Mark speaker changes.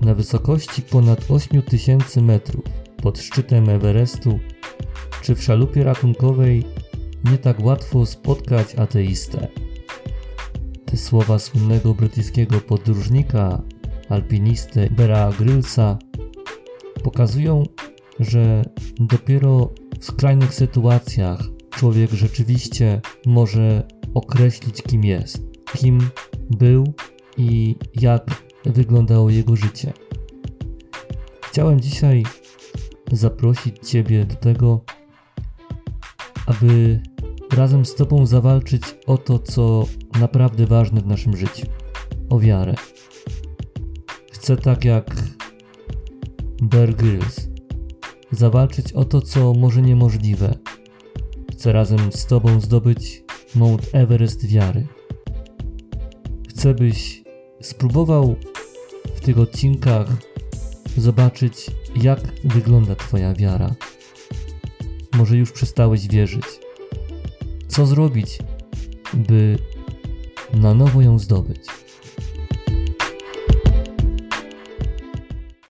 Speaker 1: Na wysokości ponad 8000 metrów pod szczytem Everestu czy w szalupie ratunkowej nie tak łatwo spotkać ateistę. Te słowa słynnego brytyjskiego podróżnika, alpinisty Bera Grylsa pokazują, że dopiero w skrajnych sytuacjach człowiek rzeczywiście może określić, kim jest, kim był i jak wyglądało jego życie. Chciałem dzisiaj zaprosić Ciebie do tego, aby razem z Tobą zawalczyć o to, co naprawdę ważne w naszym życiu o wiarę. Chcę tak jak Bear Grylls zawalczyć o to, co może niemożliwe. Chcę razem z Tobą zdobyć Mount Everest wiary. Chcę, byś spróbował tych odcinkach zobaczyć, jak wygląda Twoja wiara. Może już przestałeś wierzyć. Co zrobić, by na nowo ją zdobyć?